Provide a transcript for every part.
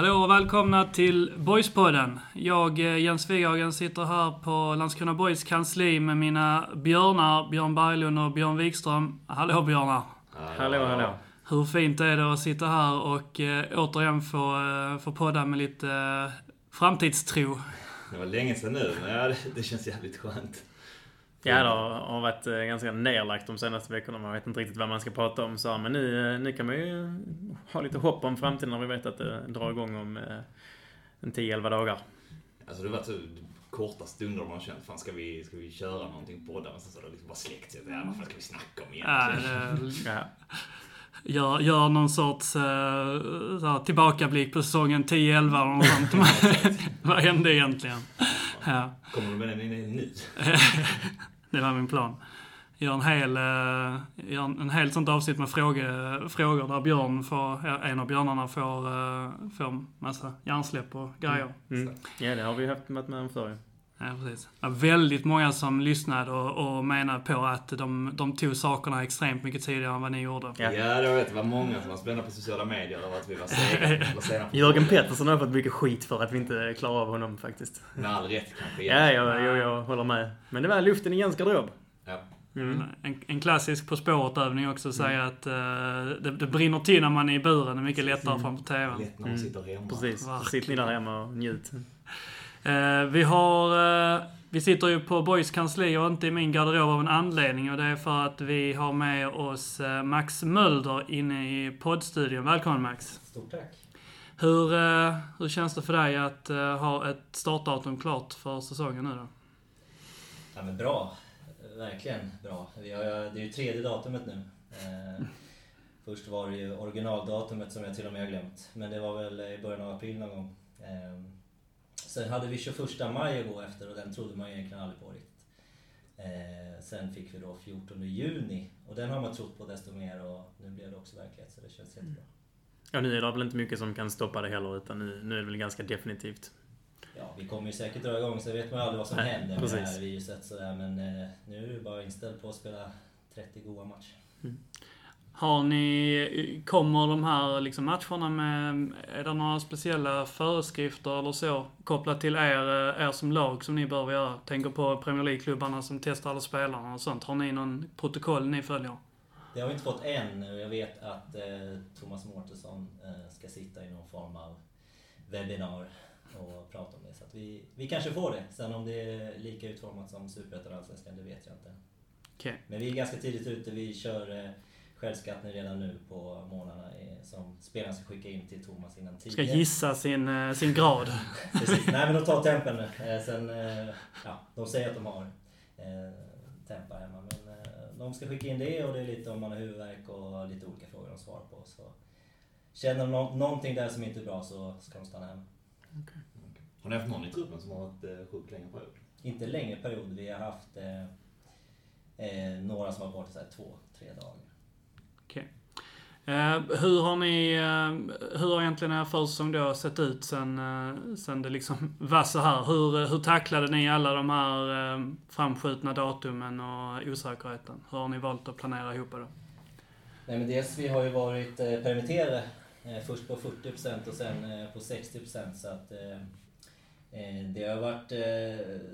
Hallå och välkomna till Boyspodden. Jag, eh, Jens Wighagen, sitter här på Landskrona Boys kansli med mina björnar, Björn Berglund och Björn Wikström. Hallå björnar! Hallå, hallå. Hur fint är det att sitta här och äh, återigen få, äh, få podda med lite äh, framtidstro? Det var länge sedan nu, men ja, det, det känns jävligt skönt. Ja, det har varit ganska nerlagt de senaste veckorna. Man vet inte riktigt vad man ska prata om. Så, men nu, nu kan man ju ha lite hopp om framtiden när vi vet att det drar igång om en 10-11 dagar. Alltså det har varit så korta stunder man känt, fan ska vi, ska vi köra någonting på podden? Och sen så har det liksom bara släckt sig. Ja, vad fan ska vi snacka om egentligen? Ja, det, gör, gör någon sorts uh, tillbakablick på säsongen 10-11 eller något sånt. Vad hände egentligen? Ja. Kommer du med den nu? det var min plan. Gör en hel, uh, gör en hel sånt avsnitt med fråge, frågor där Björn får, en av björnarna får, uh, får massa hjärnsläpp och grejer. Mm. Mm. Ja, det har vi haft med om förr Ja, precis. Var väldigt många som lyssnade och, och menade på att de, de tog sakerna extremt mycket tidigare än vad ni gjorde. Ja, ja det, vet, det var många som var spända på sociala medier över att vi var sena. sena Jörgen Pettersson har fått mycket skit för att vi inte klarar av honom faktiskt. Med all rätt kanske. Ja, jag, jag, jag håller med. Men det var luften i Jens garderob. Ja. Mm. En, en, klassisk På spåret-övning också att säga mm. att uh, det, det, brinner till när man är i buren. Det är mycket lättare mm. framför TVn. Lätt när man sitter hemma. Precis. Sitt ni där hemma och njut. Eh, vi har... Eh, vi sitter ju på Boys kansli och inte i min garderob av en anledning och det är för att vi har med oss eh, Max Mölder inne i poddstudion. Välkommen Max! Stort tack! Hur, hur känns det för dig att ha ett startdatum klart för säsongen nu då? Ja men bra. Verkligen bra. Det är ju tredje datumet nu. Först var det ju originaldatumet som jag till och med har glömt. Men det var väl i början av april någon gång. Sen hade vi 21 maj att gå efter och den trodde man egentligen aldrig på riktigt. Eh, sen fick vi då 14 juni och den har man trott på desto mer och nu blev det också verklighet så det känns jättebra. Ja, nu är det väl inte mycket som kan stoppa det heller utan nu, nu är det väl ganska definitivt. Ja, vi kommer ju säkert dra igång så vet man aldrig vad som Nej, händer med det här viruset sådär men eh, nu är det bara inställt på att spela 30 goa matcher. Mm. Har ni, kommer de här liksom matcherna med, är det några speciella föreskrifter eller så kopplat till er, er som lag som ni behöver göra? Tänker på Premier League-klubbarna som testar alla spelarna och sånt. Har ni någon protokoll ni följer? Det har vi inte fått än. Jag vet att eh, Thomas Mårtensson eh, ska sitta i någon form av webbinar och prata om det. Så vi, vi kanske får det. Sen om det är lika utformat som Superettan och Allsvenskan, det vet jag inte. Okay. Men vi är ganska tidigt ute. Vi kör eh, självskattning redan nu på månaderna som spelarna ska skicka in till Thomas innan 10. Ska gissa sin, eh, sin grad. Precis. Nej men de tar tempen nu. Eh, sen, eh, ja, de säger att de har tempa hemma. Men de ska skicka in det och det är lite om man har huvudvärk och lite olika frågor de svarar på. Så känner de någonting där som inte är bra så ska de stanna hemma. Okay. Har ni haft någon i truppen som har varit sjuk längre period? Inte längre period. Vi har haft eh, några som har varit så här två, tre dagar. Eh, hur har ni, eh, hur har egentligen er försäsong då sett ut sen, eh, sen det liksom var så här? Hur, eh, hur tacklade ni alla de här eh, framskjutna datumen och osäkerheten? Hur har ni valt att planera ihop det? Nej men dels vi har ju varit eh, permitterade. Först på 40% och sen på 60% så att det har varit,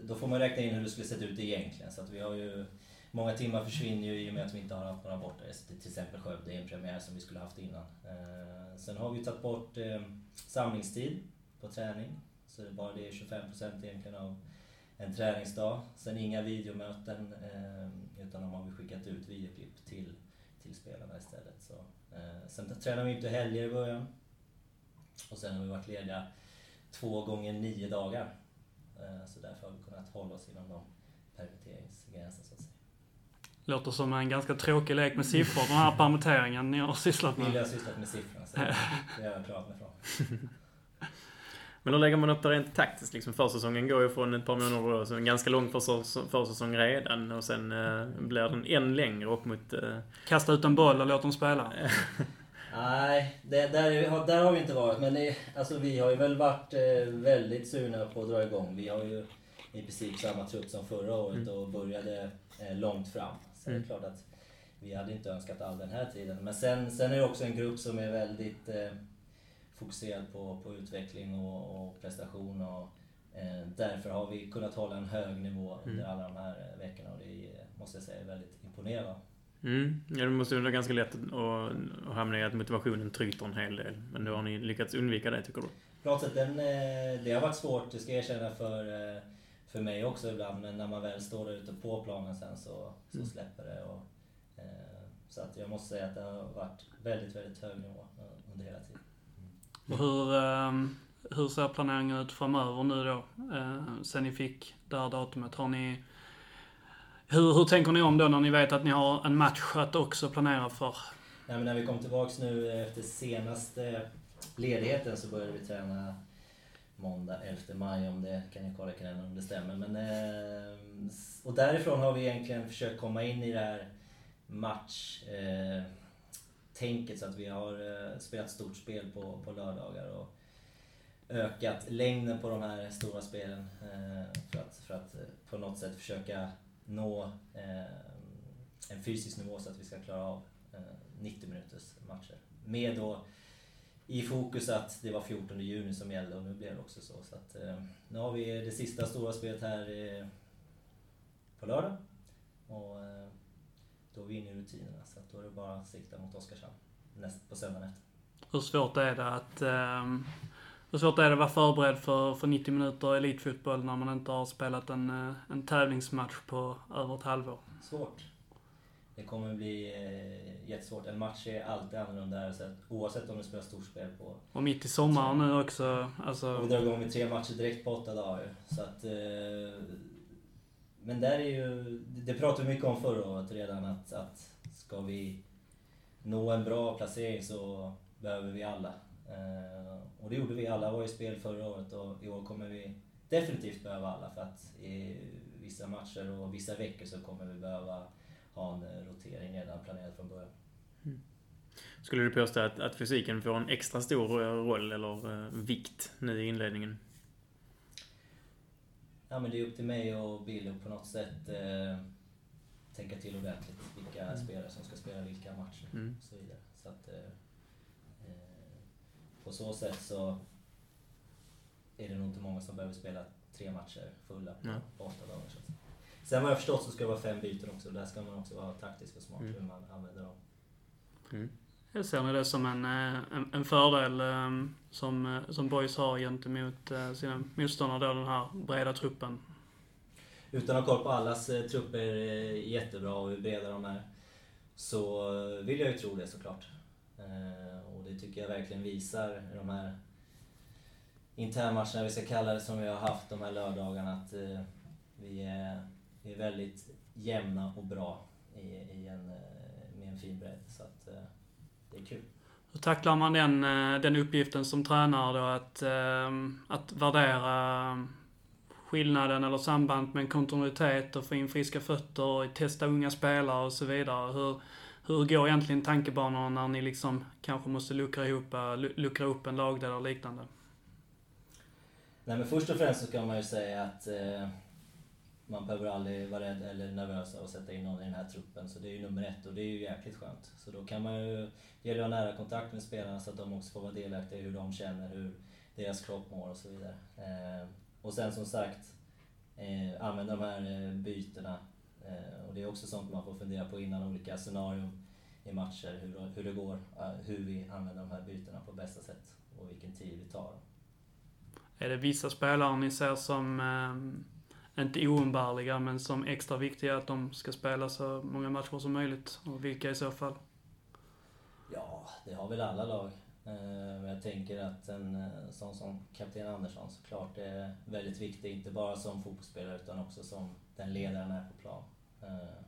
då får man räkna in hur det skulle sett ut egentligen. Så att vi har ju Många timmar försvinner ju i och med att vi inte har haft några bortaresor alltså, till exempel Skövde, en premiär som vi skulle haft innan. Eh, sen har vi tagit bort eh, samlingstid på träning. Så det bara det är 25% egentligen av en träningsdag. Sen inga videomöten eh, utan de har vi skickat ut videoklipp till, till spelarna istället. Så, sen tränar vi inte helger i början. Och sen har vi varit lediga två gånger nio dagar. Så därför har vi kunnat hålla oss inom de permitteringsgränser. Låter som en ganska tråkig lek med siffror, den här permitteringen ni har sysslat med. Jag har sysslat med siffrorna, så det har jag klarat mig från. Men då lägger man upp det rent taktiskt liksom. Försäsongen går ju från ett par månader då, så en ganska lång försäsong redan. Och sen eh, blir den än längre upp mot... Eh... Kasta ut en boll och låt dem spela. Nej, det, där, där har vi inte varit. Men det, alltså, vi har ju väl varit eh, väldigt sugna på att dra igång. Vi har ju i princip samma trupp som förra året mm. och började eh, långt fram. Så mm. det är klart att vi hade inte önskat all den här tiden. Men sen, sen är det också en grupp som är väldigt eh, fokuserad på, på utveckling och, och prestation. Och, eh, därför har vi kunnat hålla en hög nivå under mm. alla de här veckorna och det måste jag säga är väldigt imponerande. Mm. Ja, det måste vara ganska lätt att, att hamna i att motivationen tryter en hel del. Men då har ni lyckats undvika det, tycker du? Klart att den, eh, det har varit svårt, det ska jag erkänna, för, eh, för mig också ibland. Men när man väl står där ute på planen sen så, så mm. släpper det. Och, eh, så att jag måste säga att det har varit väldigt, väldigt hög nivå under hela tiden. Och hur, ehm, hur ser planeringen ut framöver nu då? Sen ni fick det här datumet. Har ni hur, hur tänker ni om då när ni vet att ni har en match att också planera för? Nej, men när vi kom tillbaks nu efter senaste ledigheten så började vi träna måndag 11 maj om det kan jag kolla kalendern om det stämmer. Men, eh, och därifrån har vi egentligen försökt komma in i det här matchtänket eh, så att vi har eh, spelat stort spel på, på lördagar och ökat längden på de här stora spelen eh, för att, för att eh, på något sätt försöka nå eh, en fysisk nivå så att vi ska klara av 90 minuters matcher. Med då i fokus att det var 14 juni som gällde och nu blev det också så. så att, eh, nu har vi det sista stora spelet här eh, på lördag. Och eh, då är vi inne i rutinerna så att då är det bara att sikta mot Oskarshamn näst, på söndagen efter. Hur svårt är det att eh, hur svårt är det att vara förberedd för, för 90 minuter elitfotboll när man inte har spelat en, eh, en tävlingsmatch på över ett halvår? Svårt. Det kommer bli eh, jättesvårt. En match är alltid annorlunda så oavsett om du spelar storspel på... Och mitt i sommaren nu också. Alltså... Och vi drar igång med tre matcher direkt på åtta dagar. Så att, eh, men där är ju... Det pratade vi mycket om förra året redan att, att ska vi nå en bra placering så behöver vi alla. Eh, och det gjorde vi. Alla var i spel förra året och i år kommer vi definitivt behöva alla för att i vissa matcher och vissa veckor så kommer vi behöva ha en eh, rotering redan planerad från början. Mm. Skulle du påstå att, att fysiken får en extra stor roll eller uh, vikt nu i inledningen? Ja, men det är upp till mig och Bill att på något sätt eh, tänka till ordentligt vilka mm. spelare som ska spela vilka matcher mm. och så vidare. Så att, eh, eh, på så sätt så är det nog inte många som behöver spela tre matcher fulla på, ja. åtta dagar. Så Sen vad jag förstått så ska det vara fem byten också. Där ska man också vara taktisk och smart mm. hur man använder dem. Mm. Jag ser ni det som en, eh, en, en fördel um, som, eh, som Boys har gentemot sina motståndare då, den här breda truppen? Utan att ha koll på allas trupper jättebra och hur breda de är, så vill jag ju tro det såklart. och det tycker jag verkligen visar de här internmatcherna, vi ska kalla det, som vi har haft de här lördagarna, att vi är vi är väldigt jämna och bra i, i en, eh, med en fin bredd. Så att, eh, det är kul. Hur tacklar man den, eh, den uppgiften som tränare då? Att, att värdera skillnaden eller sambandet med en kontinuitet och få in friska fötter och testa unga spelare och så vidare. Hur, hur går egentligen tankebanorna när ni liksom kanske måste luckra, ihop, luckra upp en lagdel eller liknande? Nej men först och främst så kan man ju säga att man behöver aldrig vara rädd eller nervös av att sätta in någon i den här truppen. Så det är ju nummer ett och det är ju jäkligt skönt. Så då kan man ju, det gäller att ha nära kontakt med spelarna så att de också får vara delaktiga i hur de känner, hur deras kropp mår och så vidare. Eh, och sen som sagt, eh, använda de här eh, bytena. Eh, och det är också sånt man får fundera på innan olika scenarion i matcher, hur, hur det går, eh, hur vi använder de här bytena på bästa sätt och vilken tid vi tar. Är det vissa spelare ni ser som eh, inte oumbärliga, men som extra viktiga att de ska spela så många matcher som möjligt. Och vilka i så fall? Ja, det har väl alla lag. Eh, men jag tänker att en eh, sån som kapten Andersson såklart är väldigt viktig, inte bara som fotbollsspelare utan också som den ledaren är på plan. Eh,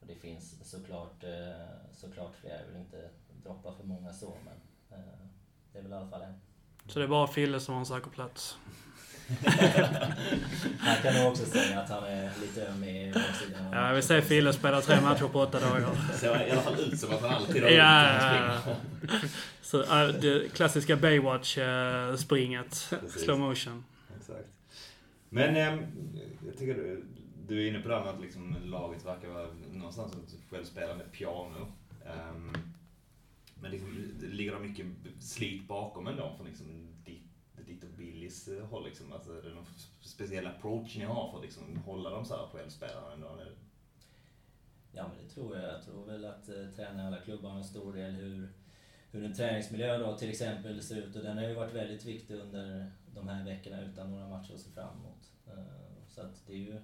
och det finns såklart, såklart fler, jag vill inte droppa för många så, men det är väl i alla fall en. Så det är bara Fille som har en säker plats? han kan nog också säga att han är lite öm i baksidan. Ja, jag vill se Fille spela tre matcher på åtta dagar. Ser i alla fall ut som att han alltid har ja, ja, Så det klassiska Baywatch-springet. Slow motion. Exakt. Men eh, jag tycker du, du är inne på det här med att liksom, laget verkar vara någonstans ett självspelande piano. Um, Men liksom, ligger det mycket slit bakom ändå från liksom ditt, och Billys eh, håll? Liksom? Alltså, är det någon speciell approach ni har för att liksom, hålla dem så här självspelarna ändå? Ja, men det tror jag. Jag tror väl att eh, träna i alla klubbar har en stor del hur, hur en träningsmiljö då till exempel ser ut. Och den har ju varit väldigt viktig under de här veckorna utan några matcher att se fram emot. Eh, så att det är ju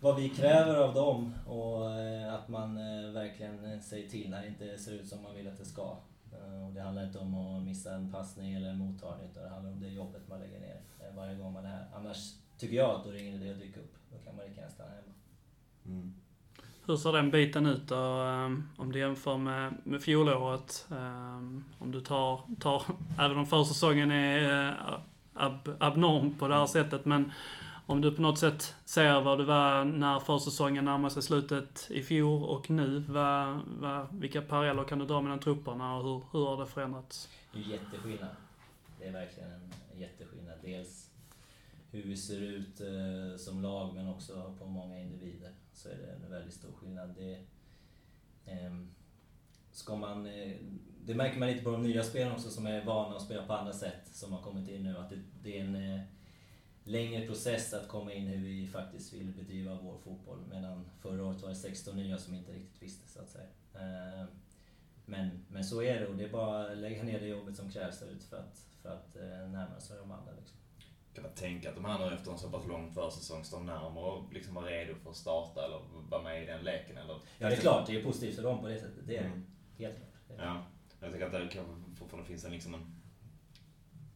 vad vi kräver av dem och eh, att man eh, verkligen eh, säger till när det inte ser ut som man vill att det ska. Eh, och det handlar inte om att missa en passning eller en mottagning utan det handlar om det jobbet man lägger ner varje gång man är här. Annars tycker jag att då är det ingen idé att dyka upp. Då kan man lika gärna stanna hemma. Mm. Hur ser den biten ut då, om du jämför med, med fjolåret? Om du tar, tar även om försäsongen är ab, abnorm på det här sättet, men om du på något sätt ser vad du var när försäsongen närmade sig slutet i fjol och nu, vad, vad, vilka paralleller kan du dra mellan trupperna och hur, hur har det förändrats? Det är jätteskillnad. Det är verkligen en jätteskillnad. Dels hur vi ser ut eh, som lag men också på många individer så är det en väldigt stor skillnad. Det, eh, ska man, eh, det märker man lite på de nya spelarna också som är vana att spela på andra sätt som har kommit in nu. Att det, det är en eh, längre process att komma in hur vi faktiskt vill bedriva vår fotboll. Medan förra året var det 16 nya som inte riktigt visste, så att säga. Eh, men, men så är det och det är bara att lägga ner det jobbet som krävs där ute för att, för att eh, närma sig de andra. Liksom. Kan man tänka att de här nu efter en så pass lång försäsong står närmare och liksom var redo för att starta eller vara med i den leken? Eller? Ja, det är klart. Det är positivt för dem på det sättet. Det är mm. helt klart. Ja. Jag tänker att det kanske fortfarande finns en, liksom en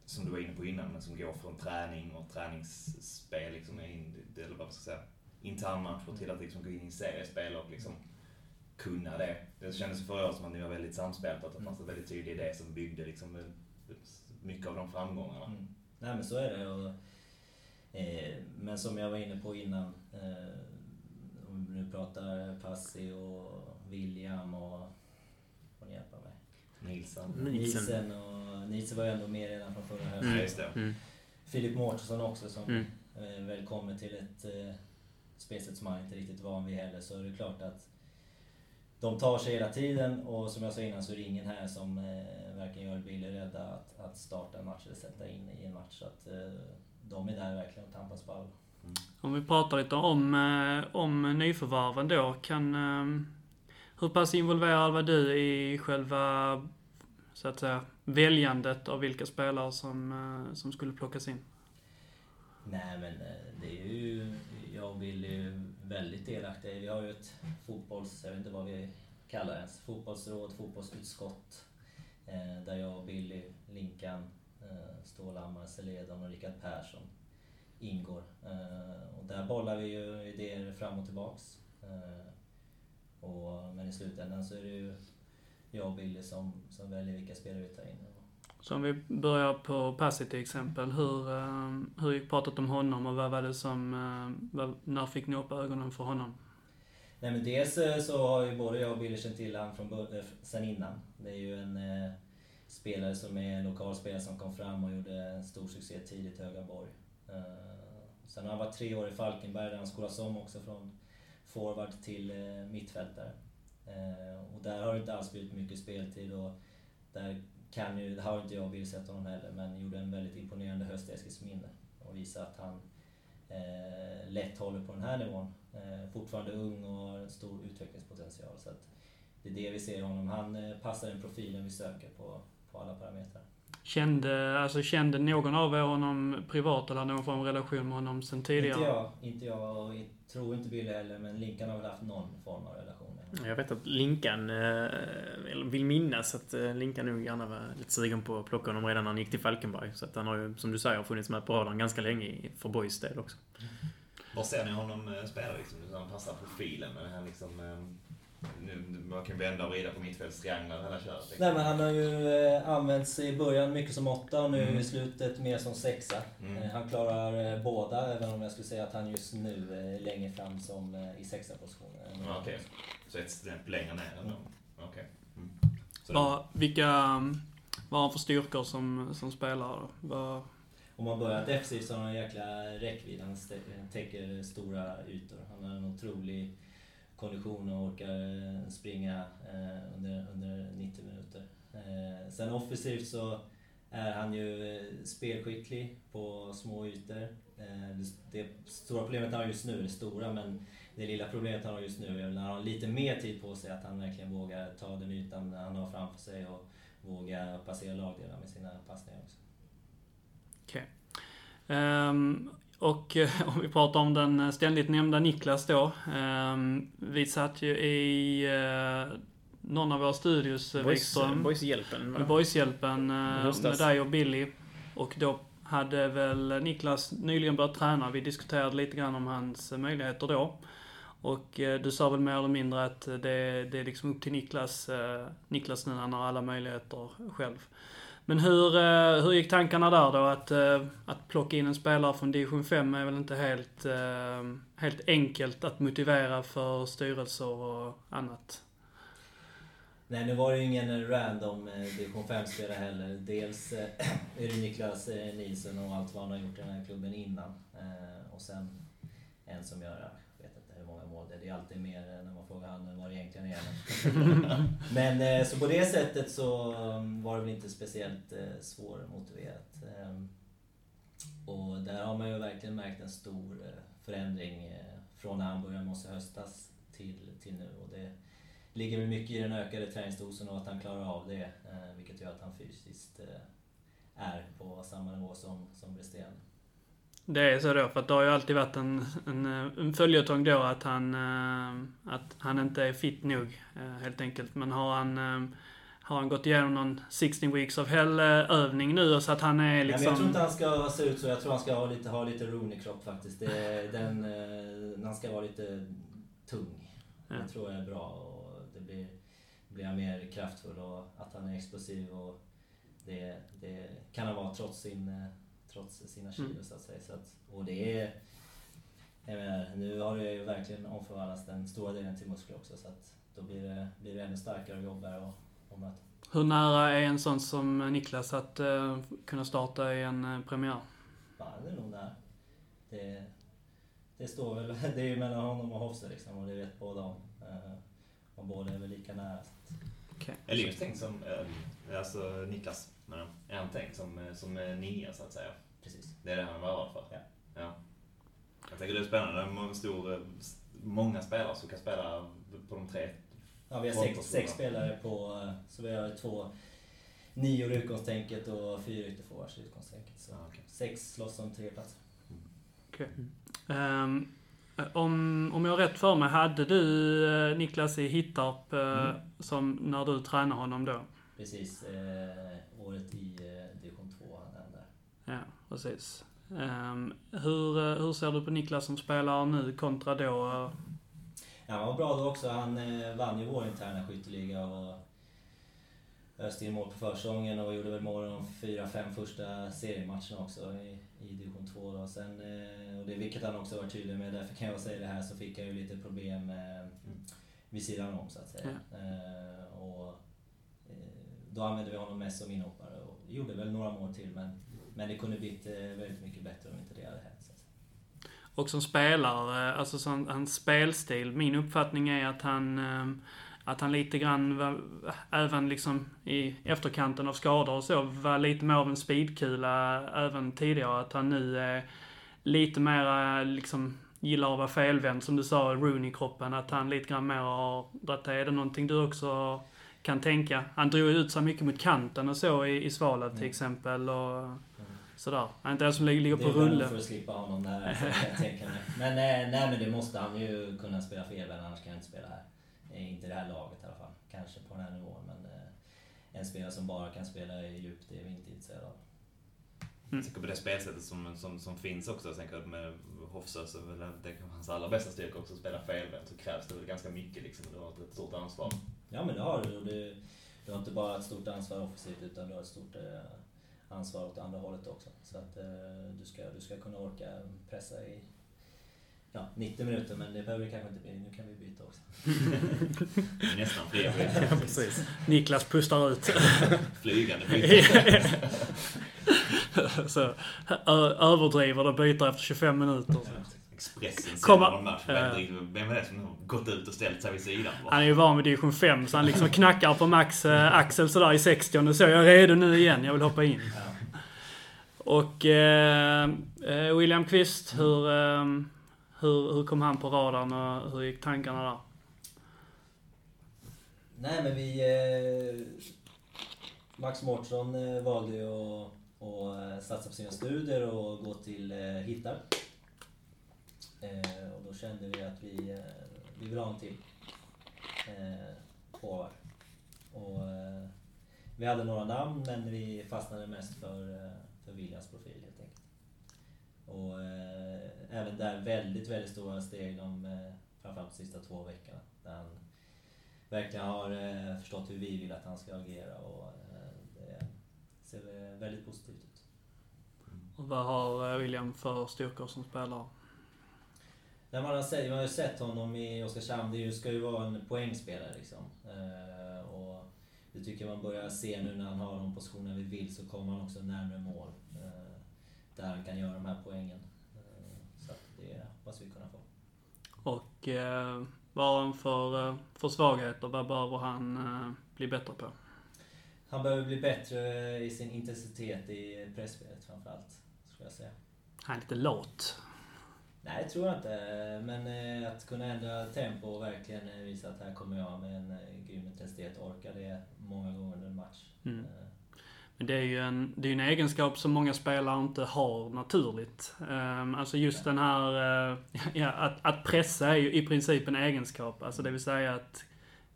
som du var inne på innan, men som går från träning och träningsspel, liksom, in, eller vad ska säga, internmatcher till att liksom gå in i seriespel och liksom kunna det. Det kändes förra året som att ni var väldigt samspelta, att det fanns en väldigt tydlig idé som byggde liksom mycket av de framgångarna. Mm. Nej men så är det. Och, eh, men som jag var inne på innan, eh, om vi nu pratar Passi och William och... Får ni hjälpa mig? Nilsen. Nilsen och Nilsen var ju ändå med redan från förra hösten. Mm. Just det. Mm. Filip Mårtensson också som mm. Eh, väl kommer till ett eh, spelsätt som han inte riktigt van vid heller. Så är det klart att de tar sig hela tiden och som jag sa innan så är det ingen här som eh, varken jag eller Bill är rädda att, att starta en match eller sätta in i en match. Så att eh, de är där verkligen och tampas på allvar. Mm. Om vi pratar lite om, eh, om nyförvärven då. Kan, eh, hur pass involverad var du i själva så att säga, väljandet av vilka spelare som, eh, som skulle plockas in? Nej men eh, det är ju, jag och Billy är väldigt delaktiga Vi har ju ett fotbolls, jag vet inte vad vi kallar det ens, fotbollsråd, fotbollsutskott. Eh, där jag och Billy, Linkan, Stålhammar, Seledon och Rickard Persson ingår. Och där bollar vi ju idéer fram och tillbaks. Och, men i slutändan så är det ju jag och Billy som, som väljer vilka spelare vi tar in. Så om vi börjar på Passi till exempel. Hur, uh, hur gick pratet om honom och vad var det som... Uh, när fick ni upp ögonen för honom? Nej men dels eh, så har ju både jag och Billy känt till honom från, sen innan. Det är ju en uh, spelare som är en lokal spelare som kom fram och gjorde en stor succé tidigt i Högaborg. Uh, sen har han varit tre år i Falkenberg där han skolats om också från forward till eh, mittfältare. Eh, och där har det inte alls blivit mycket speltid och där kan ju, det har inte jag och sett honom heller, men gjorde en väldigt imponerande höst i Eskilsminne och visade att han eh, lätt håller på den här nivån. Eh, fortfarande ung och har stor utvecklingspotential. Så att det är det vi ser i honom. Han eh, passar den profilen vi söker på, på alla parametrar. Kände, alltså, kände någon av er honom privat eller hade någon form av relation med honom sen tidigare? Inte jag. Inte jag och tror inte Billy heller, men Linkan har väl haft någon form av relation. Jag vet att Linkan, eh, eller vill minnas att eh, Linkan nog gärna var lite sugen på att plocka honom redan när han gick till Falkenberg. Så att han har ju, som du säger, funnits med på radarn ganska länge för Boys del också. Var ser ni honom eh, spela liksom? Han passar profilen, men han liksom... Nu, man kan vända och vrida på mittfältstrianglar hela köret. Liksom. Nej men han har ju eh, använts i början mycket som åtta och nu mm. i slutet mer som sexa. Mm. Eh, han klarar eh, båda, även om jag skulle säga att han just nu är längre fram som i sexa positionen. Okej, okay. så ett snäpp längre ner ändå? Mm. Okej. Okay. Mm. Vad, vilka, vad har han för styrkor som, som spelare? Vad... Om man börjar defensivt så har han en jäkla räckvidd. Han täcker stora ytor. Han har en otrolig kondition och orkar eh, springa eh, under, under 90 minuter. Eh, sen offensivt så är han ju spelskicklig på små ytor. Det stora problemet han har just nu, det stora, men det lilla problemet han har just nu är när han har lite mer tid på sig att han verkligen vågar ta den ytan han har framför sig och våga passera lagdelar med sina passningar också. Okay. Um, ehm, och om vi pratar om den ständigt nämnda Niklas då. Um, vi satt ju i uh, någon av våra studios, Wikström. Boyshjälpen. Boyshjälpen med dig och Billy. Och då hade väl Niklas nyligen börjat träna. Vi diskuterade lite grann om hans möjligheter då. Och eh, du sa väl mer eller mindre att det, det är liksom upp till Niklas, eh, Niklas nu, han har alla möjligheter själv. Men hur, eh, hur gick tankarna där då? Att, eh, att plocka in en spelare från division 5 är väl inte helt, eh, helt enkelt att motivera för styrelser och annat? Nej, nu var det ju ingen random division 5-spelare heller. Dels är det Niklas Nilsson och allt vad han har gjort i den här klubben innan. Och sen en som gör mål. Det är alltid mer när man frågar han vad det egentligen är. Men eh, så på det sättet så um, var det väl inte speciellt eh, svårmotiverat. Ehm, och där har man ju verkligen märkt en stor eh, förändring från när han började med oss i höstas till, till nu. Och det ligger väl mycket i den ökade träningsdosen och att han klarar av det. Vilket gör att han fysiskt är på samma nivå som, som resterande. Det är så då, för att det har ju alltid varit en, en, en följetong då att han, eh, att han inte är fit nog, eh, helt enkelt. Men har han, eh, har han gått igenom någon 16 weeks of hell-övning nu så att han är liksom... Ja, jag tror inte han ska se ut så. Jag tror han ska ha lite, ha lite Rooney-kropp faktiskt. Det, den, han ska vara lite tung. Ja. Det tror jag är bra. Och det blir, blir mer kraftfull och att han är explosiv. Och det, det kan han vara trots sin trots sina kilo mm. så att säga. Så att, och det är... Jag menar, nu har det ju verkligen omförvandlats den stora delen till muskler också så att då blir det, blir det ännu starkare och jobbigare att, att möta. Hur nära är en sån som Niklas att uh, kunna starta i en uh, premiär? Ja, det är nog nära. Det, det står väl, det är ju mellan honom och Hofse liksom och det vet båda om. Uh, och båda är väl lika nära. Okay. Eller just tänkt som, alltså Niklas, men är han tänkt som, som nia så att säga? Precis. Det är det han var för? Ja. ja. Jag tänker det är spännande. Det är stor, många spelare som kan spela på de tre Ja, vi har sex, sex spelare på... Så vi har två nior i utgångstänket och fyra ytterforwards i utgångstänket. Så ah, okay. sex slåss om tre platser. Mm. Okej. Okay. Um, om, om jag har rätt för mig, hade du Niklas i Hittarp mm. som när du tränade honom då? Precis. Uh, året i division 2 hade han där. Ja precis. Um, hur, eh, hur ser du på Niklas som spelare nu kontra då? Ja, han var bra då också. Han eh, vann ju vår interna skytteliga och öste in mål på försäsongen och gjorde väl mål de fyra, fem första seriematcherna också i, i division 2. Då. Sen, eh, och det, vilket han också var tydlig med, därför kan jag säga det här, så fick jag ju lite problem eh, vid sidan om så att säga. Ja. Eh, och, eh, då använde vi honom mest som inhoppare och gjorde väl några mål till men men det kunde blivit eh, väldigt mycket bättre om inte det hade hänt. Och som spelare, eh, alltså som, hans spelstil, min uppfattning är att han ehm, att han lite grann, var, även liksom i efterkanten av skador och så, var lite mer av en speedkula även tidigare. Att han nu är lite mer liksom gillar att vara felvänd, som du sa, Rooney-kroppen. Att han lite grann mer har dragit. Är det någonting du också kan tänka? Han drog ut sig mycket mot kanten och så i, i Svalöv till mm. exempel. Och, Sådär. Han är inte ens som ligger på rulle. Det är för att slippa honom där, kan jag tänka mig. Men nej, nej, men det måste han ju kunna spela för Elven, annars kan han inte spela här. Inte i det här laget i alla fall. Kanske på den här nivån, men eh, en spelare som bara kan spela i djup, det är vi inte intresserade av. Mm. Jag tänker på det spelsättet som, som, som finns också. Jag tänker att med Hofsö så är det kan hans allra bästa styrka också att spela för Elven. Så krävs det väl ganska mycket liksom. Du har ett stort ansvar. Ja men det har du. Du, du har inte bara ett stort ansvar offensivt utan du har ett stort eh, ansvar åt andra hållet också. Så att eh, du, ska, du ska kunna orka pressa i ja, 90 minuter, men det behöver det kanske inte bli. Nu kan vi byta också. Nästan fler ja, precis. Niklas pustar ut. Flygande byte. Så överdriver det byter efter 25 minuter. Ja, Expressen Komma- någon match. Vem är det som har gått ut och ställt sig vid sidan? Han är ju van vid division 5 så han liksom knackar på Max eh, axel sådär i 60 och så. Jag är redo nu igen, jag vill hoppa in. Ja. Och eh, eh, William Kvist, hur, eh, hur, hur kom han på radarn och hur gick tankarna där? Nej men vi... Eh, Max Mårtsson eh, valde ju att, att eh, satsa på sina studier och gå till eh, Hittar. Eh, och då kände vi att vi, eh, vi vill ha en till eh, forward. Och, eh, vi hade några namn men vi fastnade mest för, eh, för Williams profil helt enkelt. Och eh, även där väldigt, väldigt stora steg de eh, framförallt de sista två veckorna. Där han verkligen har eh, förstått hur vi vill att han ska agera och eh, det ser väldigt positivt ut. Och vad har William för styrkor som spelare? När man, har sett, man har ju sett honom i Oskarshamn, det ska ju vara en poängspelare liksom. Och det tycker jag man börjar se nu när han har de positioner vi vill så kommer han också närmare mål. Där han kan göra de här poängen. Hoppas vi kunna få. Och eh, vad har han för, eh, för svagheter? Vad behöver han eh, bli bättre på? Han behöver bli bättre i sin intensitet i pressspelet framförallt, skulle jag säga. Han är lite lat. Nej, det tror jag inte. Men eh, att kunna ändra tempo och verkligen visa att här kommer jag med en eh, grym intensitet och orkar det många gånger under en match. Mm. Eh, men det är ju en, det är en egenskap som många spelare inte har naturligt. Um, alltså just den här, eh, ja, att, att pressa är ju i princip en egenskap. Alltså det vill säga att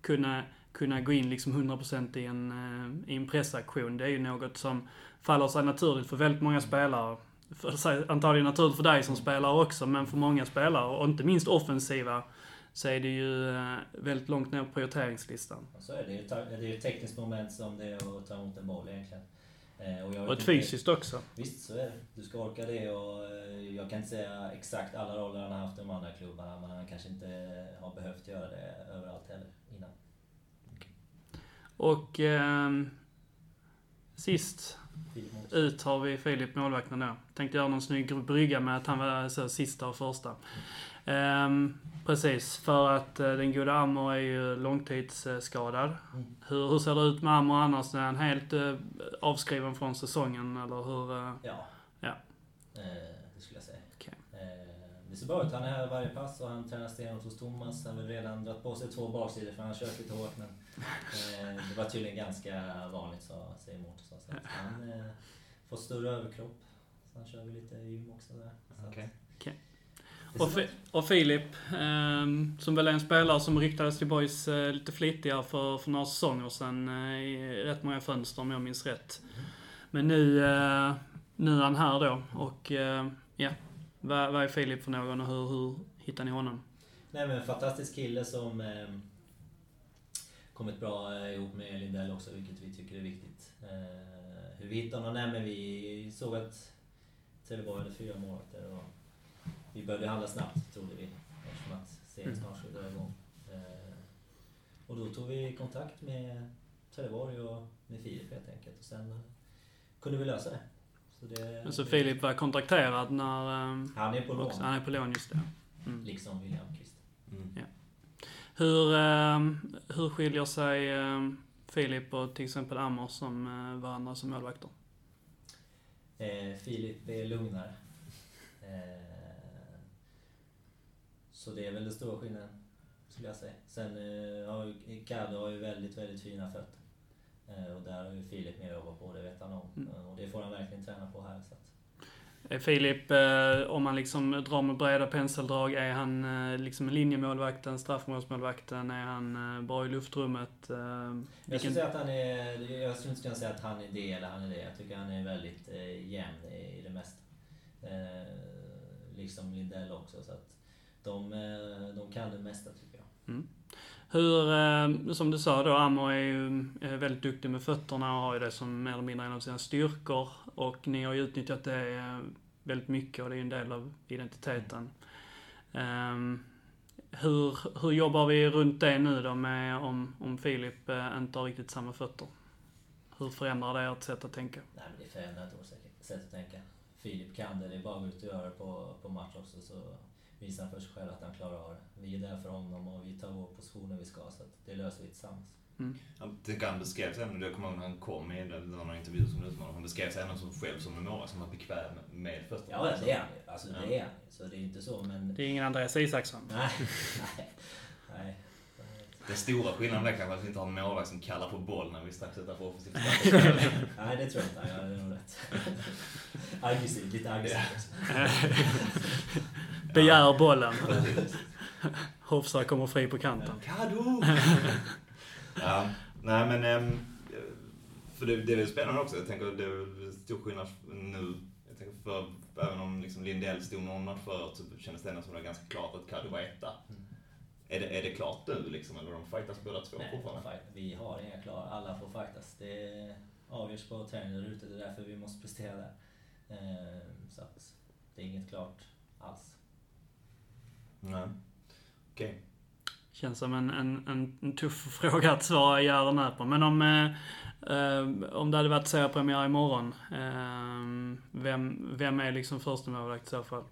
kunna, kunna gå in liksom 100% i en, eh, i en pressaktion. Det är ju något som faller sig naturligt för väldigt många spelare. För, sig- antagligen naturligt för dig som spelare också, men för många spelare, och inte minst offensiva, så är det ju eh, väldigt långt ner på prioriteringslistan. och så är det ju. Det är ju ett tekniskt moment som det är att ta emot en boll egentligen. Eh, Och, jag Och ett fysiskt också. Visst, så är det. Du ska orka det och eh, jag kan inte säga exakt alla roller han har haft i de andra klubbarna men han kanske inte har behövt göra det överallt heller innan. Och ehm, sist ut har vi Filip, målvakten då. Tänkte göra någon snygg brygga med att han var så, sista och första. Ehm, precis, för att eh, den goda Amor är ju långtidsskadad. Mm. Hur, hur ser det ut med Amor annars? Är han helt eh, avskriven från säsongen eller hur? eh? Ja. Ja. Eh, det skulle jag säga. Eh, det ser bra ut. Han är här varje pass och han tränar stenhårt hos Thomas. Han har väl redan dragit på sig två baksidor för han har kört lite hårt men eh, det var tydligen ganska vanligt sa säger Mårten. Så att han eh, får större överkropp. Så han kör väl lite gym också där. Så att- Okej. Okej. Det ser och, Fi- och Filip, eh, som väl är en spelare som ryktades till Boys eh, lite flitigare för, för några säsonger sedan eh, i rätt många fönster om jag minns rätt. Men nu, eh, nu är han här då och eh, ja, vad, vad är Filip för någon och hur, hur hittar ni honom? Nej men en fantastisk kille som eh, kommit bra eh, ihop med Lindell också, vilket vi tycker är viktigt. Eh, hur vi hittade honom? Nej men vi såg att Trelleborg hade fyra målvakter och vi behövde handla snabbt, trodde vi. Eftersom att serien snart skulle dra igång. Eh, och då tog vi kontakt med Trelleborg och med Filip helt enkelt och sen kunde vi lösa det. Så det Så Filip var kontrakterad när... eh, Han är på lån, också, han är på lån just det. Mm. liksom William Kvist. Mm. Hur, eh, hur skiljer sig Filip och till exempel Amor som varandra som målvakter? Eh, Filip är lugnare. Eh, så det är väl den stora skillnaden, skulle jag säga. Sen eh, har ju Icardo har ju väldigt, väldigt fina fötter. Eh, och där har ju Filip mer att jobba på, det vet han om. Mm. Eh, och det får han verkligen träna på här. Så att, Filip, om man liksom drar med breda penseldrag, är han liksom linjemålvakten, straffmålsmålvakten? Är han bra i luftrummet? Eh, jag vilken- skulle säga att han är, jag skulle inte kunna säga att han är det eller han är det. Jag tycker han är väldigt jämn i det mesta. Liksom Lindell också. Så att de, eh, de kan det mesta tycker jag. Hur, eh, som du sa då, Amor är ju väldigt duktig med fötterna och har ju det som mer eller mindre en av sina styrkor. Och ni har ju utnyttjat det eh, väldigt mycket och det är ju en del av identiteten. Ehm, hur, hur jobbar vi runt det nu då med om, om Filip inte har riktigt samma fötter? Hur förändrar det ert sätt att tänka? Nej men det förändrar inte vårt sätt att tänka. Filip kan det, det är bara att gå ut och göra det på, på match också så visar för sig själv att han klarar av det. Vi är där för honom och vi tar vår position när vi ska, så att det löser vi tillsammans. Jag tycker han beskrev sig ändå, jag kommer ihåg när han kom i någon intervju som utmanare, han beskrev sig ändå som själv som en målvakt som var bekväm med första Ja, det är han. Alltså det är han. Så det är inte så, men... Det är ingen Andreas Isaksson. Nej, nej, nej. Den stora skillnaden är kanske att vi inte har en målvakt som kallar på boll när vi är strax utanför offensivt Nej, det tror jag inte. Ja, det är nog rätt. Aggressiv, lite aggressiv. Begär bollen. Hofsa kommer fri på kanten. Kado! ja, nej men... ehm, För det, det är väl spännande också. Jag tänker det är stor skillnad nu. Jag tänker för, även om liksom Lindell stod någon match förut så kändes det ändå som det var ganska klart att Kado var etta. Är det, är det klart nu liksom, eller de fightas båda två Nej, fortfarande? fight. vi har inga klara. Alla får fightas. Det avgörs på träningen där ute. Det är därför vi måste prestera där. Ehm, Så att det är inget klart alls. Nej. Okej. Känns som en, en, en, tuff fråga att svara ja eller nej på. Men om, eh, eh, om det hade varit seriepremiär imorgon. Eh, vem, vem är liksom första målvakt i så fall?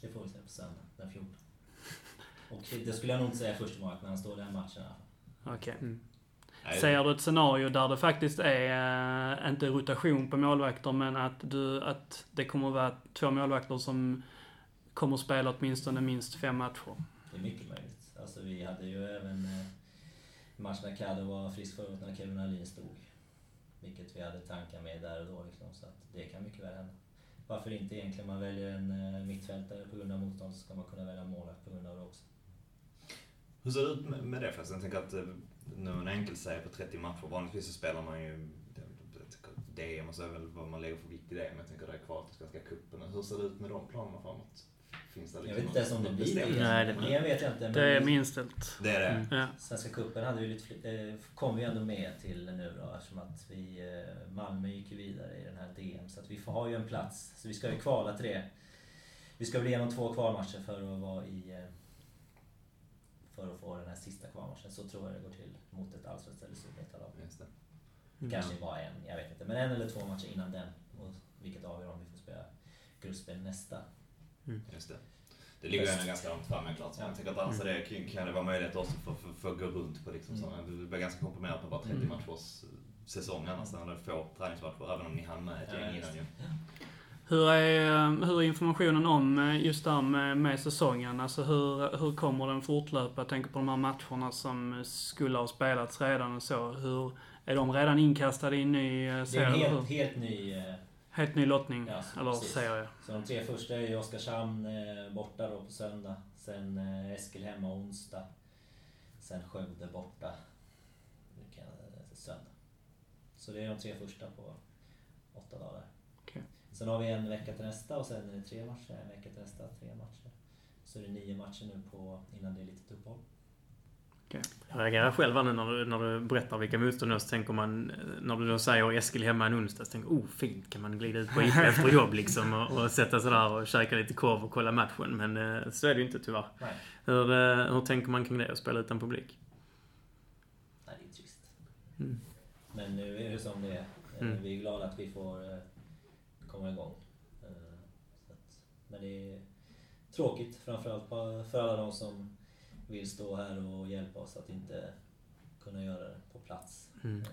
Det får vi se på söndag, den 14. Och det skulle jag nog inte säga första men han står den matchen i alla fall. Okej. Mm. Nej, Ser du ett scenario där det faktiskt är, eh, inte rotation på målvakter, men att, du, att det kommer att vara två målvakter som kommer att spela åtminstone minst fem matcher? Det är mycket möjligt. Alltså vi hade ju även eh, match när Kaddo var frisk förut när Kevin Alin stod. Vilket vi hade tankar med där och då liksom, så att det kan mycket väl hända. Varför inte egentligen? Man väljer en eh, mittfältare på grund av motstånd så ska man kunna välja målvakt på grund av det också. Hur ser det ut med- det förresten? Jag tänker att eh, nu en enkel serie på 30 matcher, vanligtvis så spelar man ju att DM och så är väl vad man lägger för vikt i det, men jag tänker det är kvar till Svenska cupen. Hur ser det ut med de planerna framåt? Finns det Jag vet inte ens om det något blir det. Nej, det- Men vet jag inte. Men Det är minstelt. Det är det? Mm. Ja. Svenska cupen hade ju lite, eh, kom vi ändå med till nu då eftersom att vi, eh, Malmö gick ju vidare i den här DM. Så att vi får, har ju en plats. Så vi ska ju kvala till det. Vi ska väl igenom två kvalmatcher för att vara i... eh, För att få den här sista kvalmatchen. Så tror jag det går till mot ett allsvenskt eller superettalag. Det. Kanske bara en, jag vet inte. Men en eller två matcher innan den. Och vilket avgör om vi får spela gruppspel nästa. Just det. Det ligger ju ändå ganska långt fram helt klart. Så jag tänker att annars är det, kan- det vara möjlighet också för, för, för att gå runt på liksom Mm. sådana. Det blir ganska komprimerat på bara 30 Mm. matchers säsong annars när det få träningsmatcher, även om ni hann med ett Ja, gäng innan ju. Hur är, hur är informationen om eh, just där med, med säsongen? Alltså hur, hur kommer den fortlöpa? Jag tänker på de här matcherna som skulle ha spelats redan och så. Hur, är de redan inkastade i en ny eh, Det är serie? en helt, helt ny... Helt ny lottning? Ja, så eller precis. serie? Så de tre första är ju Oskarshamn eh, borta då på söndag. Sen eh, Eskil hemma onsdag. Sen Skövde borta. Söndag. Så det är de tre första på åtta dagar. Okej. Sen har vi en vecka till nästa och sen är det tre matcher. En vecka till nästa, tre matcher. Så är det nio matcher nu på, innan det är litet uppehåll. Jag reagerar själv nu när du, när du berättar vilka motstånd så tänker man, när du då säger Eskil hemma en onsdag, så tänker jag, oh fint, kan man glida ut på ICA efter jobb liksom och, och sätta sig där och käka lite korv och kolla matchen. Men eh, så är det ju inte tyvärr. Nej, Hur, eh, hur tänker man kring det, att spela utan publik? nej det är trist. Mm. Men nu är det som det är. Eh, Mm. Vi är glada att vi får komma igång. Men det är tråkigt framförallt på- för alla de som vill stå här och hjälpa oss att inte kunna göra det på plats. Mm. Eh,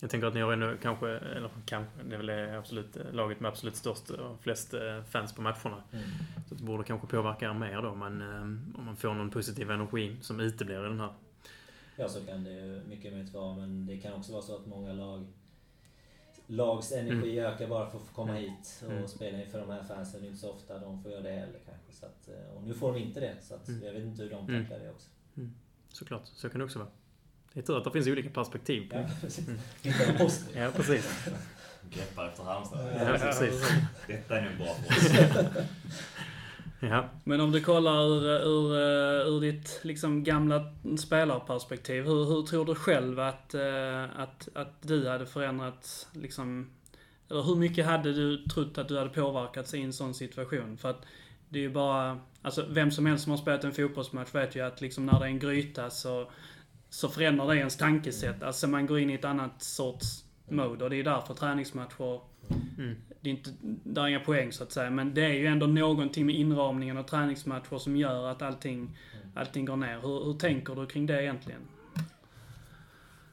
Jag tänker att ni har ändå kanske, eller kanske, det är väl absolut laget med absolut störst och flest eh, fans på matcherna. Mm. Så det borde kanske påverka er mer då, men eh, om man får någon positiv energi som uteblir i den här. Ja, så kan det ju mycket möjligt vara, men det kan också vara så att många lag lags energi ökar bara för att få komma hit och Mm. spela inför de här fansen. Det är inte så ofta de får göra det heller kanske. Så att, eh, och nu får de inte det, så att Mm. jag vet inte hur de Mm. tacklar det också. Såklart, så kan det också vara. Det är tur att det finns olika perspektiv på Ja, precis. Post. Ja, precis. Greppar efter Halmstad. Ja, precis. Detta är nog bra för oss. Ja. Men om du kollar ur, ur, eh, ur ditt liksom gamla spelarperspektiv. Hur, hur tror du själv att, eh, att, att du hade förändrats liksom... Eller hur mycket hade du trott att du hade påverkats i en sån situation? För att det är ju bara... Alltså vem som helst som har spelat en fotbollsmatch vet ju att liksom när det är en gryta så, så förändrar det ens tankesätt. Alltså man går in i ett annat sorts mode och det är därför träningsmatcher Mm. Det är inte, där är inga poäng så att säga, men det är ju ändå någonting med inramningen av träningsmatcher som gör att allting, allting går ner. Hur, hur tänker du kring det egentligen?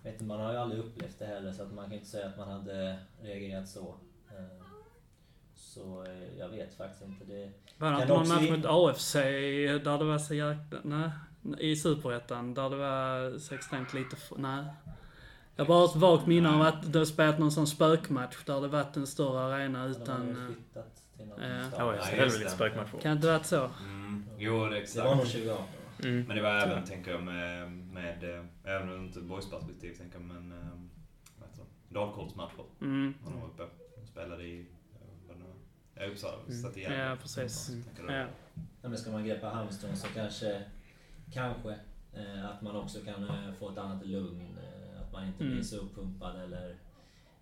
Vet inte, man har ju aldrig upplevt det heller så att man kan inte säga att man hade reagerat så. Eh, Så eh, jag vet faktiskt inte. Det, Var det inte någon match mot AFC där det var så jäkla... Nej. I Superettan, där det var så extremt lite... Nej. Jag har bara ett vagt minne av att det har spelat någon sån spökmatch där det varit en större arena utan... eh, Ja. stad. Ja, jag Ja, ser just väl lite det. spökmatcher. Kan inte varit så? Mm. Jo, det är Det exakt. var nog 2018. Mm. Men det var även, tänker jag, med, med eh, även ur ett boysperspektiv, tänker jag, men eh, vad heter det? Dalkurdsmatcher. Mm. Han var uppe och spelade i, vad det nu var, ja, Uppsala. Mm. Satt i Gävle. Ja, precis. Du? Ja. Ja, men ska man greppa hamstrån så kanske, kanske eh, att man också kan eh, få ett annat lugn. Eh, man inte Mm. blir så uppumpad eller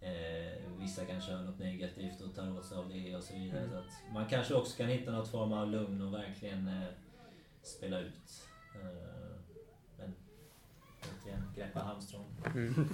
eh, vissa kanske hör något negativt och tar åt sig av det och så vidare. Mm. Så att man kanske också kan hitta något form av lugn och verkligen eh, spela ut. Eh, men återigen, greppa hamstrån. Mm.